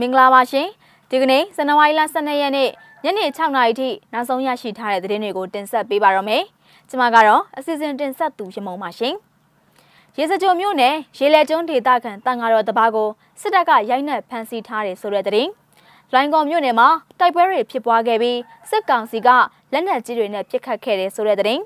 မင်္ဂလာပါရှင်ဒီကနေ့ဇန်နဝါရီလ12ရက်နေ့ညနေ6နာရီထိနောက်ဆုံးရရှိထားတဲ့သတင်းတွေကိုတင်ဆက်ပေးပါရမယ်ကျွန်မကတော့အစီအစဉ်တင်ဆက်သူရမုံပါရှင်ရေစကြိုမြို့နယ်ရေလက်ကျွန်းဒေသခံတန်ဃာတော်တပါးကိုစစ်တပ်ကရိုက်နှက်ဖမ်းဆီးထားတယ်ဆိုတဲ့သတင်းလိုင်းကော်မြို့နယ်မှာတိုက်ပွဲတွေဖြစ်ပွားခဲ့ပြီးစစ်ကောင်စီကလက်နက်ကြီးတွေနဲ့ပစ်ခတ်ခဲ့တယ်ဆိုတဲ့သတင်း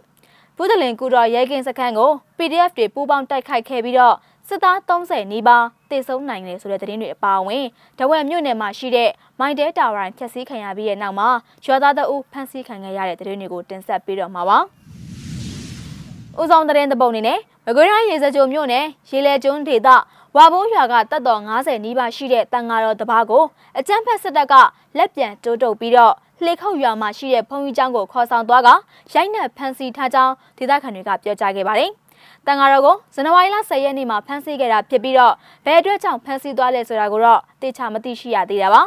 ဘုဒ္ဓလင်ကူတော်ရဲကင်းစခန်းကို PDF တွေပူးပေါင်းတိုက်ခိုက်ခဲ့ပြီးတော့ စစ်သား30နီးပါးတေဆုံးနိုင်တယ်ဆိုတဲ့သတင်းတွေအပါအဝင်တဝက်မြို့နယ်မှာရှိတဲ့မိုင်းတဲတာဝိုင်ဖျက်ဆီးခံရပြီးတဲ့နောက်မှာရွာသားတအုပ်ဖမ်းဆီးခံခဲ့ရတဲ့သတင်းတွေကိုတင်ဆက်ပေးတော့မှာပါ။ဦးဆောင်သတင်းတပုတ်အနေနဲ့မကွေးတိုင်းရေစကြိုမြို့နယ်ရေလဲကျွန်းဒေသဝါဘိုးရွာကတပ်တော်90နီးပါးရှိတဲ့တန်ဃာတော်တပါးကိုအကြမ်းဖက်စစ်တပ်ကလက်ပြန်တိုးတုပ်ပြီးတော့လှေခုတ်ရွာမှာရှိတဲ့ဘုံကြီးကျောင်းကိုခေါ်ဆောင်သွားကရိုက်နှက်ဖမ်းဆီးထားကြောင်းဒေသခံတွေကပြောကြားခဲ့ပါတယ်။ တန်ဃာတော်ကိုဇန်နဝါရီလ10ရက်နေ့မှာဖမ်းဆီးခဲ့တာဖြစ်ပြီးတော့ဘယ်အတွက်ကြောင့်ဖမ်းဆီးသွားလဲဆိုတာကိုတော့သိချာမသိရှိရသေးတာပါ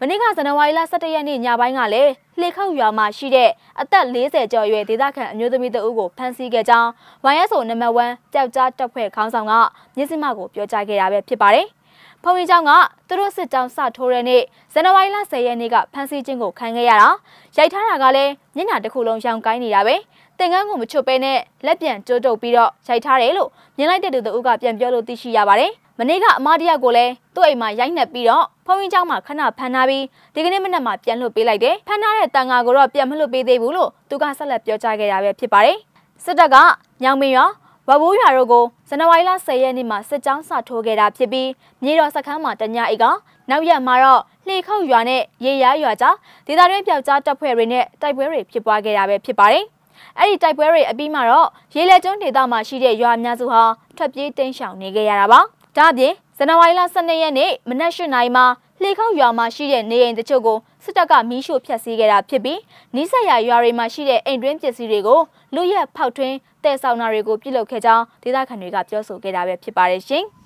မနေ့ကဇန်နဝါရီလ17ရက်နေ့ညပိုင်းကလည်းလှေခောက်ရွာမှာရှိတဲ့အသက်40ကျော်အရွယ်ဒေသခံအမျိုးသမီးတဦးကိုဖမ်းဆီးခဲ့ကြောင်း YSO နံပါတ်1ပျောက်ကြားတပ်ဖွဲ့ခေါင်းဆောင်ကမျက်စိမှကိုပြောကြားခဲ့တာပဲဖြစ်ပါတယ်။ဖုန်ကြီးကျောင်းကသူတို့စစ်ကြောင်းစထိုးတဲ့နေ့ဇန်နဝါရီလ10ရက်နေ့ကဖမ်းဆီးခြင်းကိုခံခဲ့ရတာရိုက်ထားတာကလည်းမျက်နှာတစ်ခုလုံးရောင်ကိုင်းနေတာပဲ တင်ကန်းကိုမချွတ်ပဲနဲ့လက်ပြန်ကျိုးတုပ်ပြီးတော့ရိုက်ထားတယ်လို့မြင်လိုက်တဲ့သူတို့ကပြန်ပြောလို့သိရှိရပါတယ်မနေ့ကအမတရကိုလည်းသူ့အိမ်မှာရိုက်နှက်ပြီးတော့ဖုန်းကြီးเจ้าမှာခဏဖမ်းထားပြီးဒီကနေ့မနက်မှာပြန်လွှတ်ပေးလိုက်တယ်ဖမ်းထားတဲ့တန်ဃာကိုတော့ပြန်မလွှတ်ပေးသေးဘူးလို့သူကဆက်လက်ပြောကြားခဲ့တာပဲဖြစ်ပါတယ်စစ်တပ်ကညောင်မင်းရွာဝဘိုးရွာတို့ကိုဇန်နဝါရီလ10ရက်နေ့မှာစစ်ကြောင်းစထိုးခဲ့တာဖြစ်ပြီးမြေတော်စခန်းမှာတညအိတ်ကနောက်ရက်မှာတော့လှေခုတ်ရွာနဲ့ရေရရွာကြားဒေသတွင်းပျောက်ကြားတပ်ဖွဲ့တွေနဲ့တိုက်ပွဲတွေဖြစ်ပွားခဲ့တာပဲဖြစ်ပါတယ်။ အဲ့ဒီတိုက်ပွဲတွေအပြီးမှာတော့ရေလက်ကျွန်းဒေသမှာရှိတဲ့ရွာအများစုဟာထွက်ပြေးတိမ်းရှောင်နေခဲ့ရတာပါ။ဒါ့အပြင်ဇန်နဝါရီလ12ရက်နေ့မနက်၈နာရီမှာလှေခုတ်ရွာမှာရှိတဲ့နေအိမ်တချို့ကိုစစ်တပ်ကမီးရှို့ဖျက်ဆီးခဲ့တာဖြစ်ပြီးနီးစပ်ရာရွာတွေမှာရှိတဲ့အိမ်တွင်းပစ္စည်းတွေကိုလူရက်ဖောက်ထွင်းတဲဆောင်နာတွေကိုပြုလုပ်ခဲ့ကြောင်းဒေသခံတွေကပြောဆိုခဲ့တာပဲဖြစ်ပါတယ်ရှင်။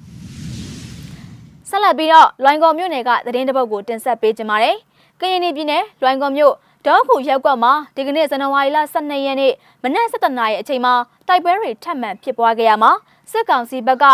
ဆက်လက်ပြီးတော့လွိုင်ကော်မြို့နယ်ကသတင်းတပုတ်ကိုတင်ဆက်ပေးကြပါမယ်။ကရင်ပြည်နယ်လွိုင်ကော်မြို့ ဒေါခုရက်ကွက်မှာဒီကနေ့ဇန်နဝါရီလ12ရက်နေ့မနက်7:00နာရီအချိန်မှာတိုက်ပွဲတွေထပ်မံဖြစ်ပွားခဲ့ရမှာစစ်ကောင်စီဘက်က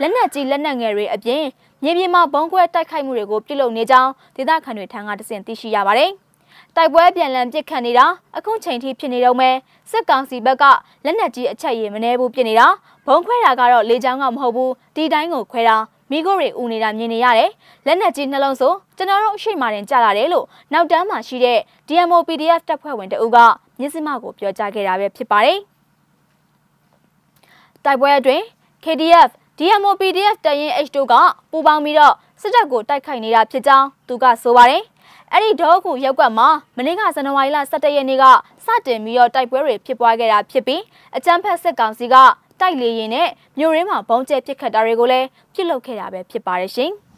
လက်နက်ကြီးလက်နက်ငယ်တွေအပြင်မြေပြင်မှာဘုံခွဲတိုက်ခိုက်မှုတွေကိုပြုလုပ်နေကြောင်းဒေသခံတွေထံကတစင်သိရှိရပါတယ်။တိုက်ပွဲပြန်လည်ပစ်ခတ်နေတာအခုချိန်ထိဖြစ်နေတော့မဲစစ်ကောင်စီဘက်ကလက်နက်ကြီးအချက်ရည်မနှဲဘူးဖြစ်နေတာဘုံခွဲတာကတော့လေကြောင်းကမဟုတ်ဘူးဒီတိုင်းကိုခွဲတာ မိခိုးတွေဦးနေတာမြင်နေရတယ်လက်နက်ကြီးနှလုံးဆိုကျွန်တော်တို့အရှိမာတင်ကြလာတယ်လို့နောက်တန်းမှာရှိတဲ့ DMO PDF တပ်ဖွဲ့ဝင်တအုပ်ကမြစ်စမကိုပြောကြားခဲ့တာပဲဖြစ်ပါတယ်တိုက်ပွဲအတွင်း KDF DMO PDF တရင် H2 ကပူပေါင်းပြီးတော့စစ်တပ်ကိုတိုက်ခိုက်နေတာဖြစ်ကြောင်းသူကဆိုပါတယ်အဲ့ဒီဒေါကူရက်ကွက်မှာမနေ့ကဇန်နဝါရီလ17ရက်နေ့ကစတင်ပြီးတော့တိုက်ပွဲတွေဖြစ်ပွားခဲ့တာဖြစ်ပြီးအကြမ်းဖက်စစ်ကောင်စီက တိုက်လေရင်နဲ့မြို့ရင်းမှာဘုံကျဲပစ်ခတ်တာတွေကိုလည်းပြုလုပ်ခဲ့တာပဲဖြစ်ပါတယ်ရှင်။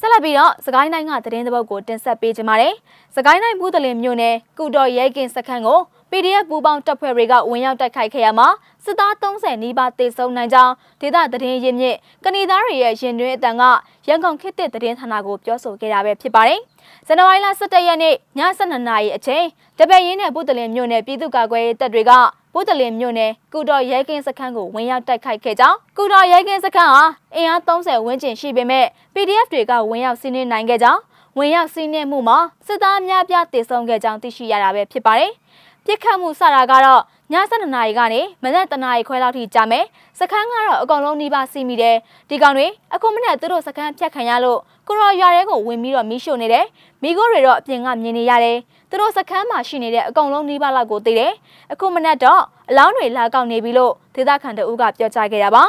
ဆက်လက်ပြီးတော့စကိုင်းတိုင်းကသတင်းသဘောက်ကိုတင်ဆက်ပေးကြပါမယ်။စကိုင်းတိုင်းဘူးတလင်မြို့နယ်ကုတော်ရဲကင်စခန်းကို PDF ပူးပေါင်းတပ်ဖွဲ့တွေကဝင်ရောက်တိုက်ခိုက်ခဲ့ရမှာစစ်သား30နီးပါးတေဆုံးနိုင်ကြောင်းဒေသသတင်းရင်းမြစ်ကနေသားတွေရဲ့ရင်တွင်အတန်ကရန်ကုန်ခေတ်သစ်သတင်းဌာနကိုပြောဆိုခဲ့တာပဲဖြစ်ပါတယ်။ဇန်နဝါရီလ17ရက်နေ့ည7:00နာရီအချိန်တပည့်ရင်းနဲ့ပုတလင်မြို့နယ်ပြည်သူ့ကာကွယ်ရေးတပ်တွေကပုတလင်မြို့နယ်ကုတော်ရဲကင်းစခန်းကိုဝင်ရောက်တိုက်ခိုက်ခဲ့ကြောင်းကုတော်ရဲကင်းစခန်းဟာအင်အား30ဝန်းကျင်ရှိပေမဲ့ PDF တွေကဝင်ရောက်စီးနင်းနိုင်ခဲ့ကြောင်းဝင်ရောက်စီးနင်းမှုမှာစစ်သားများပြားတေဆုံးခဲ့ကြောင်းသိရှိရတာပဲဖြစ်ပါတယ်။ ပြစ်ခတ်မှုစတာကတော့ည7:00နာရီကနေမနက်7:00နာရီခွဲလောက်ထိကြာမယ်စခန်းကတော့အကောင်လုံးနှီးပါစီးမိတယ်ဒီကောင်တွေအခုမနေ့သူတို့စခန်းဖြတ်ခံရလို့ကိုရော်ရွာထဲကိုဝင်ပြီးတော့မီးရှို့နေတယ်မိခိုးတွေတော့အပြင်ကမြင်နေရတယ်သူတို့စခန်းမှာရှိနေတဲ့အကောင်လုံးနှီးပါလောက်ကိုသိတယ်အခုမနေ့တော့အလောင်းတွေလာကောက်နေပြီလို့ဒေသခံတအုပ်ကပြောကြားခဲ့တာပါ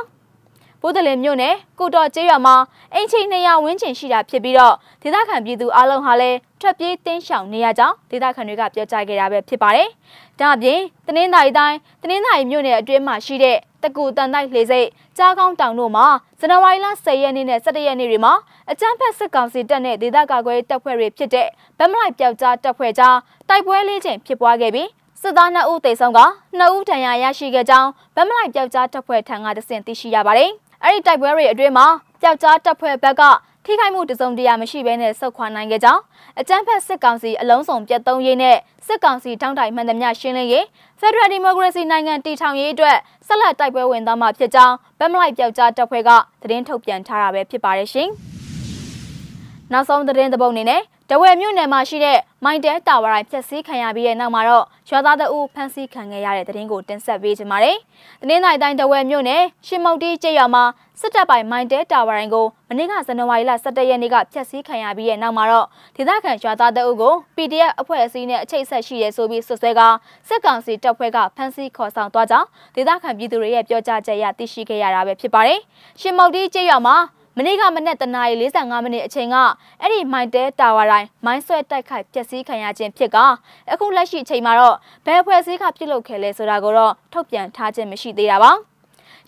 ဘုဒ္ဓလင်မြို့နယ်ကုတော်ကျေးရွာမှာအင်ချီ200ဝန်းကျင်ရှိတာဖြစ်ပြီးတော့ဒေသခံပြည်သူအလုံးဟာလည်းထွက်ပြေးတင်းရှောင်နေရကြောင်းဒေသခံတွေကပြောကြားခဲ့တာပဲဖြစ်ပါတယ်။ဒါ့အပြင်တနင်္သာရီတိုင်းတနင်္သာရီမြို့နယ်အတွင်းမှာရှိတဲ့တကူတန်တိုက်လေစိတ်ကြားကောင်းတောင်တို့မှာဇန်နဝါရီလ10ရက်နေ့နဲ့17ရက်နေ့တွေမှာအကြမ်းဖက်စစ်ကောင်စီတပ်နဲ့ဒေသကာကွယ်တပ်ဖွဲ့တွေဖြစ်တဲ့ဗမလိုက်ပျောက်ကြားတပ်ဖွဲ့ကြားတိုက်ပွဲလေးချိန်ဖြစ်ပွားခဲ့ပြီးစစ်သား2ဦးသေဆုံးက2ဦးဒဏ်ရာရရှိခဲ့ကြောင်းဗမလိုက်ပျောက်ကြားတပ်ဖွဲ့ထံကတဆင့်သိရှိရပါတယ်။ အဲ့ဒီတိုက်ပွဲတွေအတွင်းမှာပျောက်ကြားတပ်ဖွဲ့ဘက်ကထိခိုက်မှုတစုံတရာမရှိဘဲနဲ့ဆုတ်ခွာနိုင်ခဲ့ကြောင်းအကြမ်းဖက်စစ်ကောင်စီအလုံးစုံပြတ်သုံးရေးနဲ့စစ်ကောင်စီထောင်းတိုင်မှန်သမျှရှင်းလင်းရေး Federal Democracy နိုင်ငံတည်ထောင်ရေးအတွက်ဆက်လက်တိုက်ပွဲဝင်သွားမှာဖြစ်ကြောင်းဗက်မလိုက်ပျောက်ကြားတပ်ဖွဲ့ကသတင်းထုတ်ပြန်ထားတာပဲဖြစ်ပါတယ်ရှင်။နောက်ဆုံးသတင်းသဘုံအနေနဲ့ တဝယ်မြို့နယ်မှာရှိတဲ့မိုင်းတဲတာဝါရိုင်ဖျက်ဆီးခံရပြီးတဲ့နောက်မှာတော့ရွာသားတအုပ်ဖမ်းဆီးခံခဲ့ရတဲ့သတင်းကိုတင်ဆက်ပေးချင်ပါတယ်။တင်းနိုင်တိုင်းတဝယ်မြို့နယ်ရှင်မုတ်တီကျေးရွာမှာစစ်တပ်ပိုင်မိုင်းတဲတာဝါရိုင်ကိုမနေ့ကဇန်နဝါရီလ17ရက်နေ့ကဖျက်ဆီးခံရပြီးတဲ့နောက်မှာတော့ဒေသခံရွာသားတအုပ်ကို PDF အဖွဲ့အစည်းနဲ့အချိတ်ဆက်ရှိရဲဆိုပြီးဆွဆွဲကစစ်ကောင်စီတပ်ဖွဲ့ကဖမ်းဆီးခေါ်ဆောင်သွားကြောင်းဒေသခံပြည်သူတွေရဲ့ပြောကြားချက်အရသိရှိခဲ့ရတာပဲဖြစ်ပါတယ်။ရှင်မုတ်တီကျေးရွာမှာ မနေ့ကမနေ့တနာရီ45မိနစ်အချိန်ကအဲ့ဒီမိုင်တဲတာဝါတိုင်းမိုင်းဆွဲတိုက်ခိုက်ပျက်စီးခံရခြင်းဖြစ်ကအခုလက်ရှိအချိန်မှာတော့ဘယ်ဖွဲ့စည်းကပြုတ်လုခဲ့လဲဆိုတာကိုတော့ထုတ်ပြန်ထားခြင်းမရှိသေးတာပါ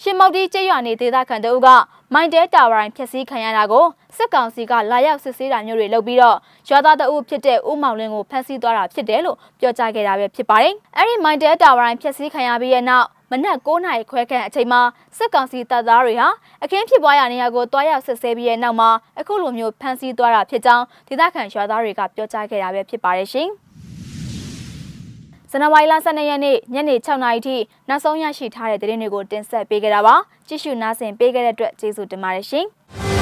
ရှင်မောက်တီကျေးရွာနေဒေသခံတို့ကမိုင်းတဲတာဝါတိုင်းဖျက်ဆီးခံရတာကိုစစ်ကောင်စီကလာရောက်စစ်ဆေးတာမျိုးတွေလုပ်ပြီးတော့ရွာသားတအုပ်ဖြစ်တဲ့ဦးမောင်လင်းကိုဖမ်းဆီးသွားတာဖြစ်တယ်လို့ပြောကြားခဲ့တာပဲဖြစ်ပါတယ်။အဲ့ဒီမိုင်းတဲတာဝါတိုင်းဖျက်ဆီးခံရပြီးတဲ့နောက် မနက်9နာရီခွဲခန့်အချိန်မှာစစ်ကောင်စီတပ်သားတွေဟာအခင်းဖြစ်ပွားရာနေရာကိုတွားရောက်စစ်ဆေးပြီးတဲ့နောက်မှာအခုလိုမျိုးဖမ်းဆီးသွားတာဖြစ်ကြောင်းဒေသခံရွာသားတွေကပြောကြားခဲ့တာပဲဖြစ်ပါတယ်ရှင်။ဇန်နဝါရီလ12ရက်နေ့ညနေ6နာရီထိနောက်ဆုံးရရှိထားတဲ့သတင်းတွေကိုတင်ဆက်ပေးကြတာပါ။ကြည့်ရှုနားဆင်ပေးခဲ့တဲ့အတွက်ကျေးဇူးတင်ပါတယ်ရှင်။